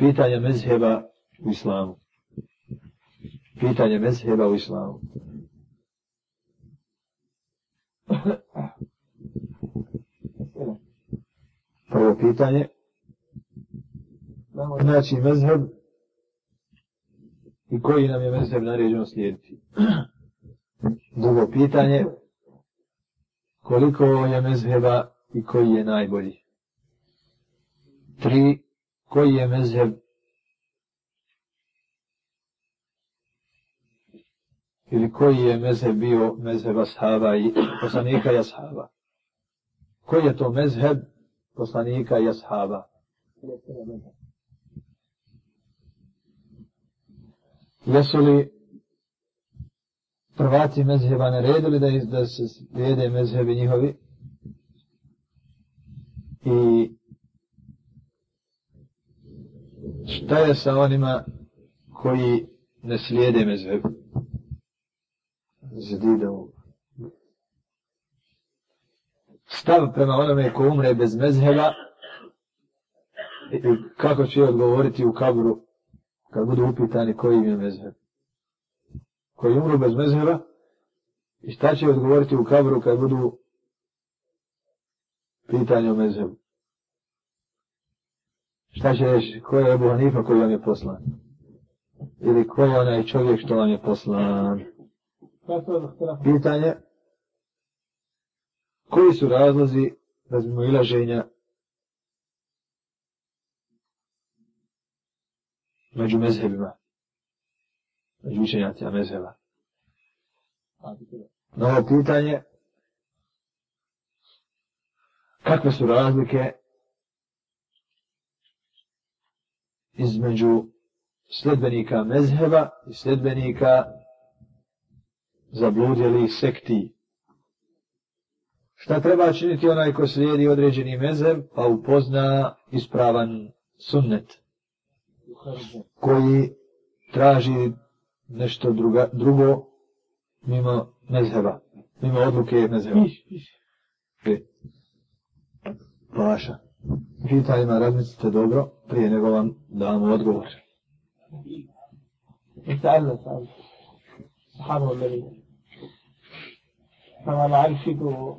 pitanje mezheba u islamu. Pitanje mezheba u islamu. Prvo pitanje. Znači mezheb i koji nam je mezheb naređeno slijediti. Drugo pitanje. Koliko je mezheba i koji je najbolji. Tri. Koji je mezheb ili koji je mezheb bio mezheb ashaba i poslanika i ashaba. Koji je to mezheb poslanika i ashaba? Jesu li prvaci mezheba naredili da, da se slijede mezhebi njihovi? I šta je sa onima koji ne slijede mezhebu? Zadidom. Stav prema onome ko umre bez mezheba i kako će odgovoriti u kaburu kad budu upitani koji im je mezheb. Koji umru bez mezheba i šta će odgovoriti u kaburu kad budu pitanje o mezhebu. Šta će reći, ko je Ebu Hanifa koji vam je poslan? Ili ko je onaj čovjek što vam je poslan? Pitanje, koji su razlozi razmimo ilaženja među mezhebima, među učenjacima mezheba? Novo pitanje, kakve su razlike između sledbenika mezheba i sledbenika zabludjeli sekti. Šta treba činiti onaj ko slijedi određeni mezheb, pa upozna ispravan sunnet, koji traži nešto druga, drugo mimo mezheba, mimo odluke mezheba. E, Paša. Pitanjima razmislite dobro, prije nego vam damo odgovor. سألنا سألنا الصحابة والنبي طبعا عارف فيكم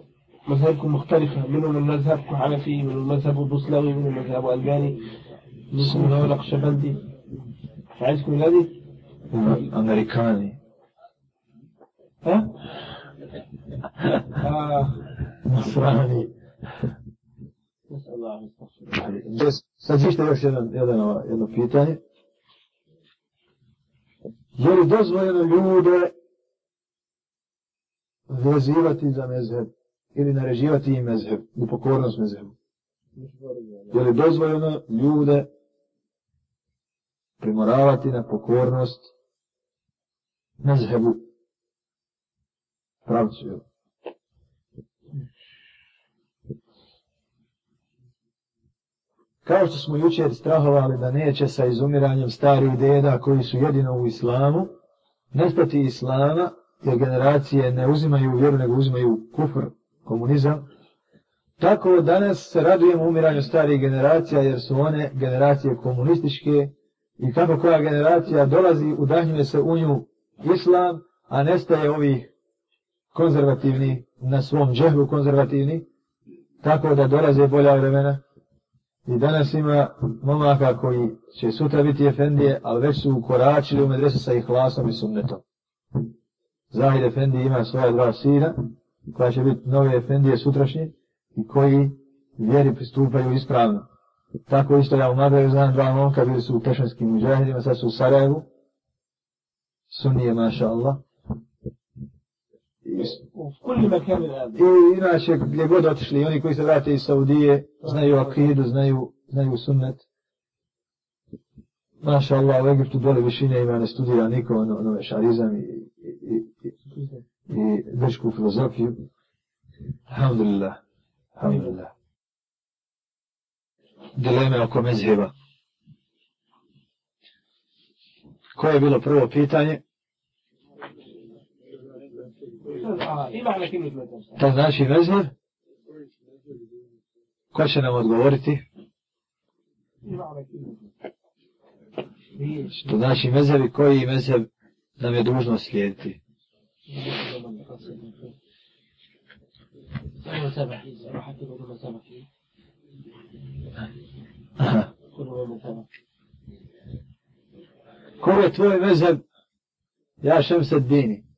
مذهبكم مختلفة منهم المذهب حنفي من المذهب البوسلوي من المذهب الألباني منكم اللي هو نقشبندي عايزكم ميلادي؟ أمريكاني ها؟ آه. نصراني نسأل الله أن يستغفر Sad ćete još jedan, jedan, jedno pitanje. Je li dozvoljeno ljude vezivati za mezheb ili nareživati im mezheb, u pokornost mezhebu? Je li dozvoljeno ljude primoravati na pokornost mezhebu? Pravcu, jel? Kao što smo jučer strahovali da neće sa izumiranjem starih deda koji su jedino u islamu, nestati islama, jer generacije ne uzimaju vjeru, nego uzimaju kufr, komunizam, tako danas se radujemo umiranju starih generacija, jer su one generacije komunističke i kako koja generacija dolazi, udahnjuje se u nju islam, a nestaje ovih konzervativni, na svom džehlu konzervativni, tako da dolaze bolja vremena, I danas ima momaka koji će sutra biti efendije, ali već su ukoračili u medresu sa ihlasom i sunnetom. Zahid efendi ima svoja dva sina, koja će biti nove efendije sutrašnje i koji vjeri pristupaju ispravno. Tako isto ja u Mabeju znam dva momka, bili su u pešanskim muđahidima, sad su u Sarajevu. Sunnije, maša Allah. I, I inače, gdje god otišli, oni koji se vrate iz Saudije, znaju akidu, znaju, znaju sunnet. Maša Allah, u Egiptu dole višine ima, ne studira niko, ono, ono šarizam i, i, i, i, i grčku filozofiju. Alhamdulillah. Alhamdulillah. Dileme oko mezheba. Koje je bilo prvo pitanje? To znači mezhar? Ko će nam odgovoriti? To znači mezhar i koji mezhar nam je dužno slijediti? Ko je tvoj mezheb? Ja šem se dini.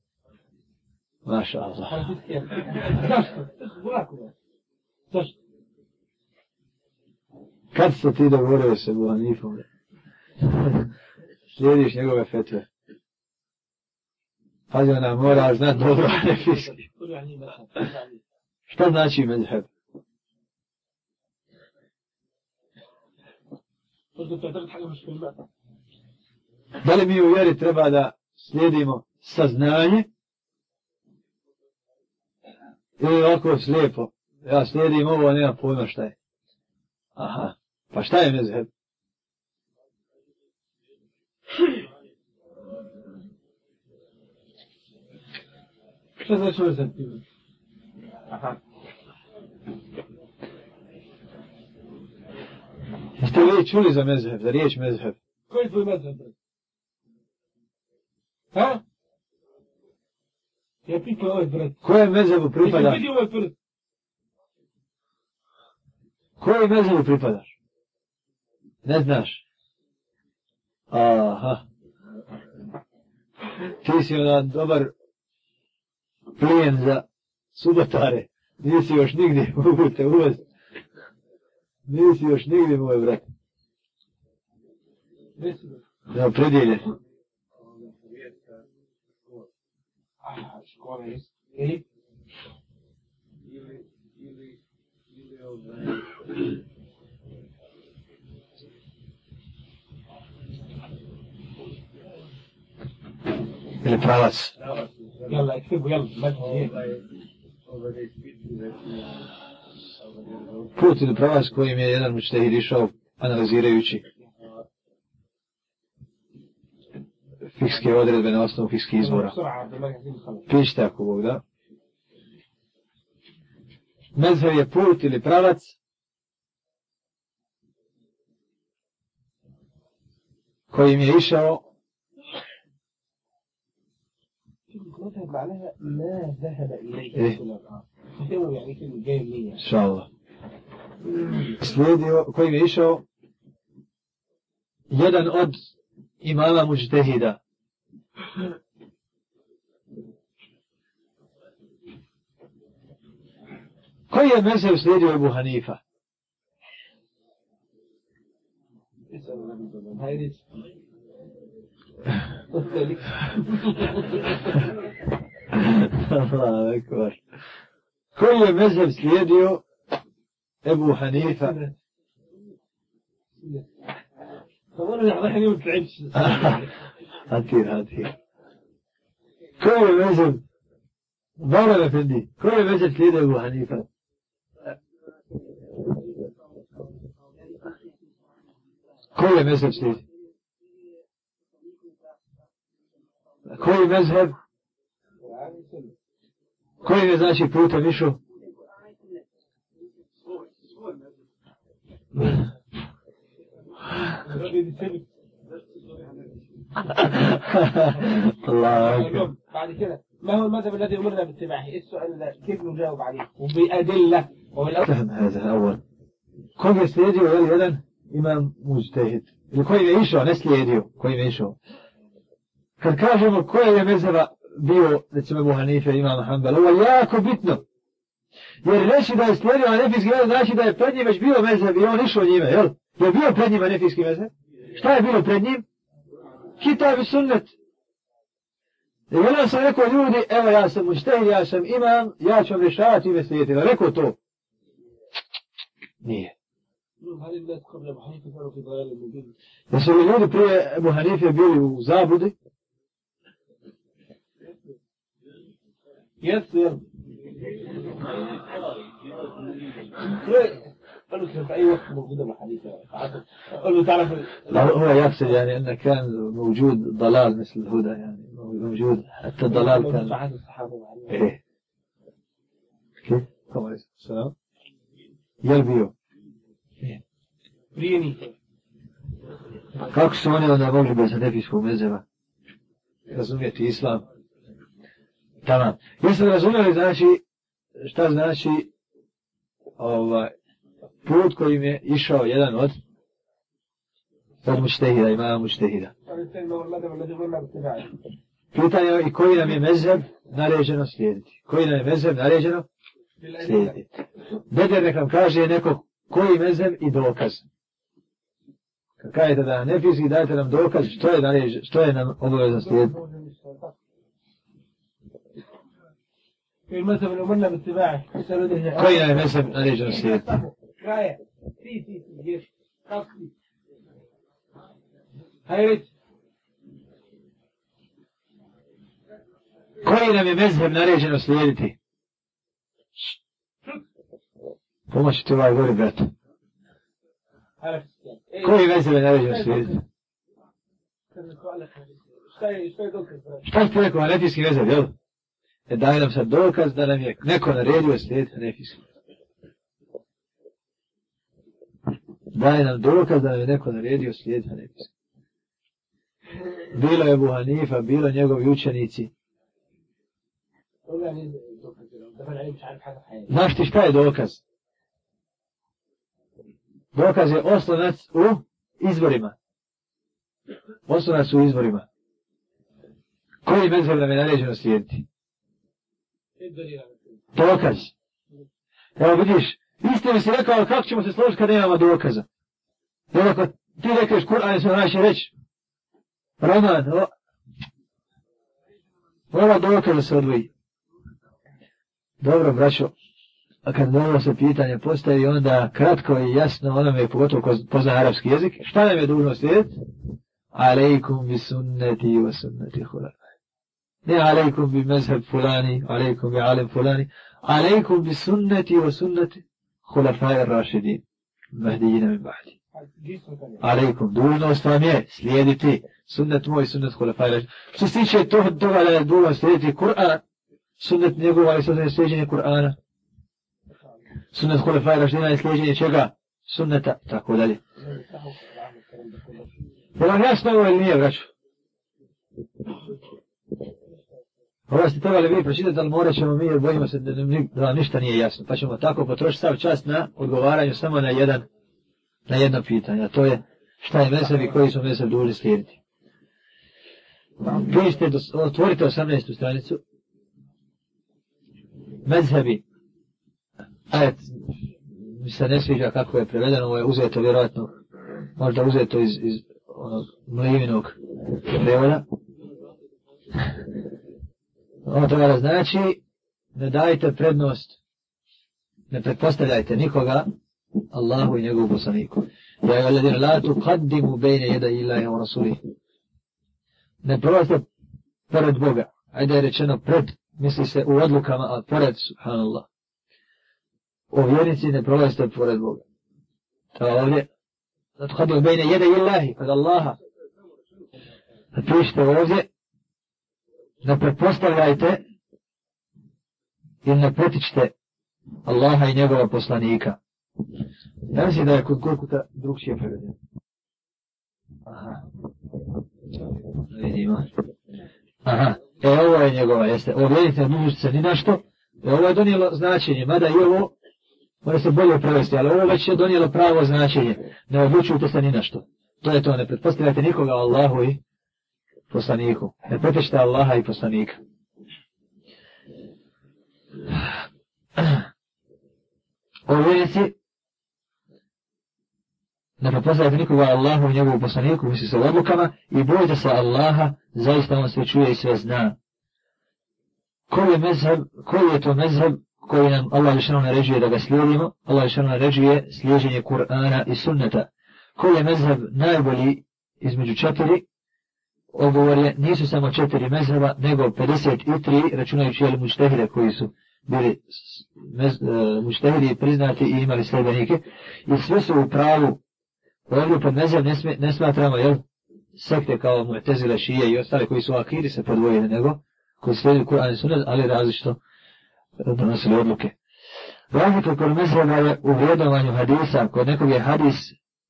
Maša Allah. Zašto? Kad se ti dogovorio se Buha Nifom? Slijediš njegove fetve. Pazi ona, mora znat dobro Hanefijski. Šta znači medheb? Da li mi u vjeri treba da slijedimo saznanje Ili ovako slijepo? Ja slijedim ovo, nema pojma šta je. Aha. Pa šta je mezheb? Šta znači ovaj mezheb? Aha. Jeste li čuli za mezheb, za riječ mezheb? Koji je tvoj mezheb? Ha? Ja pitam ovaj brat. Kojem mezhebu Nisam pripadaš? vidio ovaj prst. Kojem mezhebu pripadaš? Ne znaš? Aha. Ti si ona dobar plijen za subotare. Nisi još nigdje mogu te uvesti. Nisi još nigdje, moj brat. Reci mi. škole ili ili ili ili ovaj ili pravac. Jel, aj ti. Put ili pravac kojim je jedan mučtehid išao analizirajući. fikske odredbe na osnovu fikske izvora. Pričite ako Bog da. Mezheb je put ili pravac. Kojim je išao. E. Slijedio, kojim je išao. Jedan od imama muđtehida, Koji je mezhev slijedio Ebu Hanifa? اسأل النبي صلى الله عليه وسلم هاي Allah akbar. Koji je mezhev slijedio Ebu Hanifa? هاتي هاتي. كل مجد؟ ضرب في الدين. كل مجد كده أبو حنيفة؟ كل مذهب سيدي كل مذهب كوي znači puta mišo Thank you. الله اكبر بعد كده ما هو المذهب الذي أمرنا باتباعه؟ إيه السؤال كيف نجاوب عليه؟ وبأدلة. وبالاول فهم هذا الأول. كون يستيدي ويلي يدن إمام مجتهد. الكوين يعيشه نسلي يديه كوين يعيشه كان كاجم الكوين يمزهب بيو لتسمى ابو حنيفة إمام حنبل. هو ياكو بيتنو Jer reći da je stvorio anefijski mezer znači da je pred njim već bio mezer i on išao njime, jel? Je bio pred njim anefijski mezer? Šta je bilo pred njim? Kitab i sunnet. I jednom sam rekao ljudi, evo ja sam muđtehid, ja sam imam, ja ću vam rješavati ime slijediti. Rekao to. Nije. هل الناس قبل أبو حنيفة كانوا في ضلال مبين؟ Jesu li ljudi prije Ebu Hanife bili u zabudi? يس يلا قال له في أي وقت موجود أبو حنيفة قال له تعرف هو يقصد يعني أن كان موجود ضلال مثل الهدى يعني. موجود حتى الضلال في كان. عهد الصحابة وعليه. إيه. كيف؟ عليه السلام. يلبيو بريني. Kako su oni onda mogli bez hanefijskog mezeva razumijeti islam? Tamo. Jeste razumjeli znači šta znači ovaj put kojim je išao jedan od od muštehida, imama muštehida. Pitanje je i koji nam je mezheb naređeno slijediti. Koji nam je mezheb naređeno slijediti. Beder nekam kaže neko koji mezheb i dokaz. Kad kažete da ne fizi, dajte nam dokaz što je, naređe, što je nam obavezno slijediti. Koji nam je mezheb naređeno slijediti? Kraje. Ti, ti, ti, ješ. Kako ti? Hajde. Koji nam je mezheb naređeno slijediti? Pomoći ti ovaj gori, brat. Koji mezheb je naređeno slijediti? Šta ste rekao, anefijski mezheb, jel? E daj nam sad dokaz da nam je neko naredio slijediti anefijski. Daje nam dokaz da nam je neko naredio slijed anefijski. Bilo je Buhanifa, bilo njegovi učenici. Znaš ti šta je dokaz? Dokaz je oslonac u izborima. Oslonac u izborima. Koji mezheb nam je naređeno slijediti? Dokaz. Evo vidiš, isto mi si rekao kako ćemo se složiti kad nemamo dokaza. Jer ako ti rekeš Kur'an, se naši reći. Roman, o... Ova dokaza se odvoji. Dobro, braćo, a kad dobro se pitanje postavi, onda kratko i jasno onome, pogotovo ko pozna arapski jezik, šta nam je dužno slijediti? Aleikum bi sunneti wa sunneti hulana. Ne aleikum bi mezheb fulani, aleikum bi alim fulani, aleikum bi sunneti wa sunneti hulafaj rašidin, mahdijina min bahdi. Aleikum, dužnost vam je slijediti sunnet moj, sunnet hulafaj rašidin. Što se tiče toga da je dužnost slijediti Kur'an, sunnet njegova i sunnet sljeđenje Kur'ana. Sunnet Hulefaj Rašdina je sljeđenje čega? Sunneta, tako dalje. Je vam jasno ovo ili nije, braću? Ovo ste trebali vi pročitati, ali morat ćemo mi, jer bojimo se da, da ništa nije jasno. Pa ćemo tako potrošiti sav čas na odgovaranju samo na jedan, na jedno pitanje. A to je šta je mesel i koji su mesel duži slijediti. Vi ste, otvorite 18. stranicu mezhebi, ajet, mi se ne sviđa kako je prevedeno, ovo je uzeto vjerojatno, možda uzeto iz, iz onog mlivinog prevoda. Ono toga znači da znači, ne dajte prednost, ne pretpostavljajte nikoga, Allahu i njegovu poslaniku. Ja je valjadina, la tu kaddimu bejne jeda ilaha i rasuli. Ne prolazite pored Boga. Ajde je rečeno pred misli se u odlukama, a pored, subhanallah, o vjernici ne prolazite pored Boga. To ovdje, La to hadi obejne jede illahi, kod Allaha, pa napišite ovdje, ne prepostavljajte ili ne pretičte Allaha i njegova poslanika. Ja mislim da je kod Kurkuta drugšije prevedeno. Aha. Vidimo. Aha. E, ovo je njegova, jeste. Ovo vjerite, ne se ni na što. E, ovo je donijelo značenje, mada i ovo mora se bolje prevesti, ali ovo već je donijelo pravo značenje. Ne odlučujte se ni na što. To je to, ne pretpostavljate nikoga Allahu i poslaniku. Ne pretešte Allaha i poslanika. O vjerici ne prepoznajte nikoga Allahu i njegovu poslaniku, misli se odlukama, i bojite se Allaha, zaista on sve čuje i sve zna. Koji je, mezheb, koji je to mezheb koji nam Allah lišano naređuje da ga slijedimo? Allah lišano naređuje slijeđenje Kur'ana i sunneta. Koji je mezheb najbolji između četiri? Odgovor je, nisu samo četiri mezheba, nego 53, računajući jeli mučtehide koji su bili mez, e, mučtehidi priznati i imali sljedenike. I sve su u pravu. Ovdje pod mezheb ne, sme, ne smatramo, jel? sekte kao mu je šije i ostale koji su akiri se podvojili nego, koji slijedi Kur'an i Sunnet, ali različito e, donosili odluke. Razlika kod mezheba je u vrijedovanju hadisa, kod nekog je hadis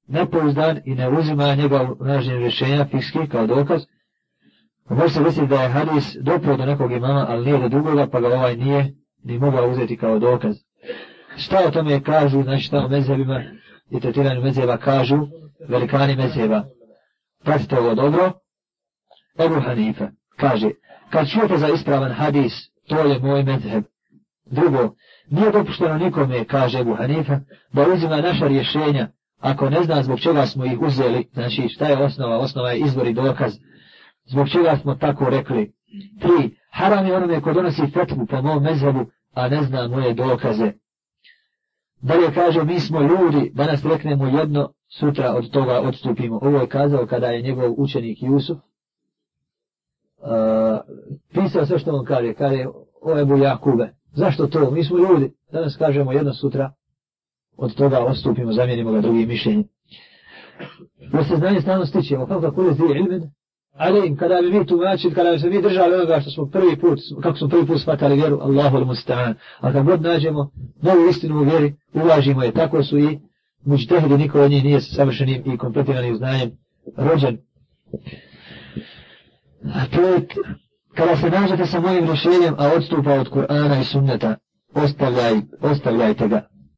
nepouzdan i ne uzima njega u nažnjem rješenja fikski kao dokaz, Pa može se misliti da je hadis dopio do nekog imama, ali nije do drugoga, pa ga ovaj nije ni mogao uzeti kao dokaz. Šta o tome kažu, znači šta o mezhebima i tretiranju mezheba kažu, velikani mezheba. Pratite ovo dobro. Ebu Hanife kaže, kad čujete za ispravan hadis, to je moj mezheb. Drugo, nije dopušteno nikome, kaže Ebu Hanife, da uzima naša rješenja, ako ne zna zbog čega smo ih uzeli, znači šta je osnova, osnova je izvor i dokaz, zbog čega smo tako rekli. Tri, haram je onome ko donosi fetvu po mom mezhebu, a ne zna moje dokaze. Dalje kaže, mi smo ljudi, danas reknemo jedno, sutra od toga odstupimo. Ovo je kazao kada je njegov učenik Jusuf. Uh, pisao sve što on kaže, kaže, o Ebu Jakube, zašto to? Mi smo ljudi, danas kažemo jedno sutra, od toga odstupimo, zamijenimo ga drugim mišljenjem. Jer se znanje stalno stičemo, kako kako je zdi ilmen, ali kada bi mi tumačili, kada bi se mi držali onoga što smo prvi put, kako smo prvi put shvatali vjeru, Allahu al musta'an. A kad god nađemo novu istinu u vjeri, uvažimo je, tako su i muđtehidi, niko od njih nije savršenim i kompletiranim znanjem rođen. Pet, kada se nađete sa mojim rješenjem, a odstupa od Kur'ana i sunneta, ostavljaj, ostavljajte ga.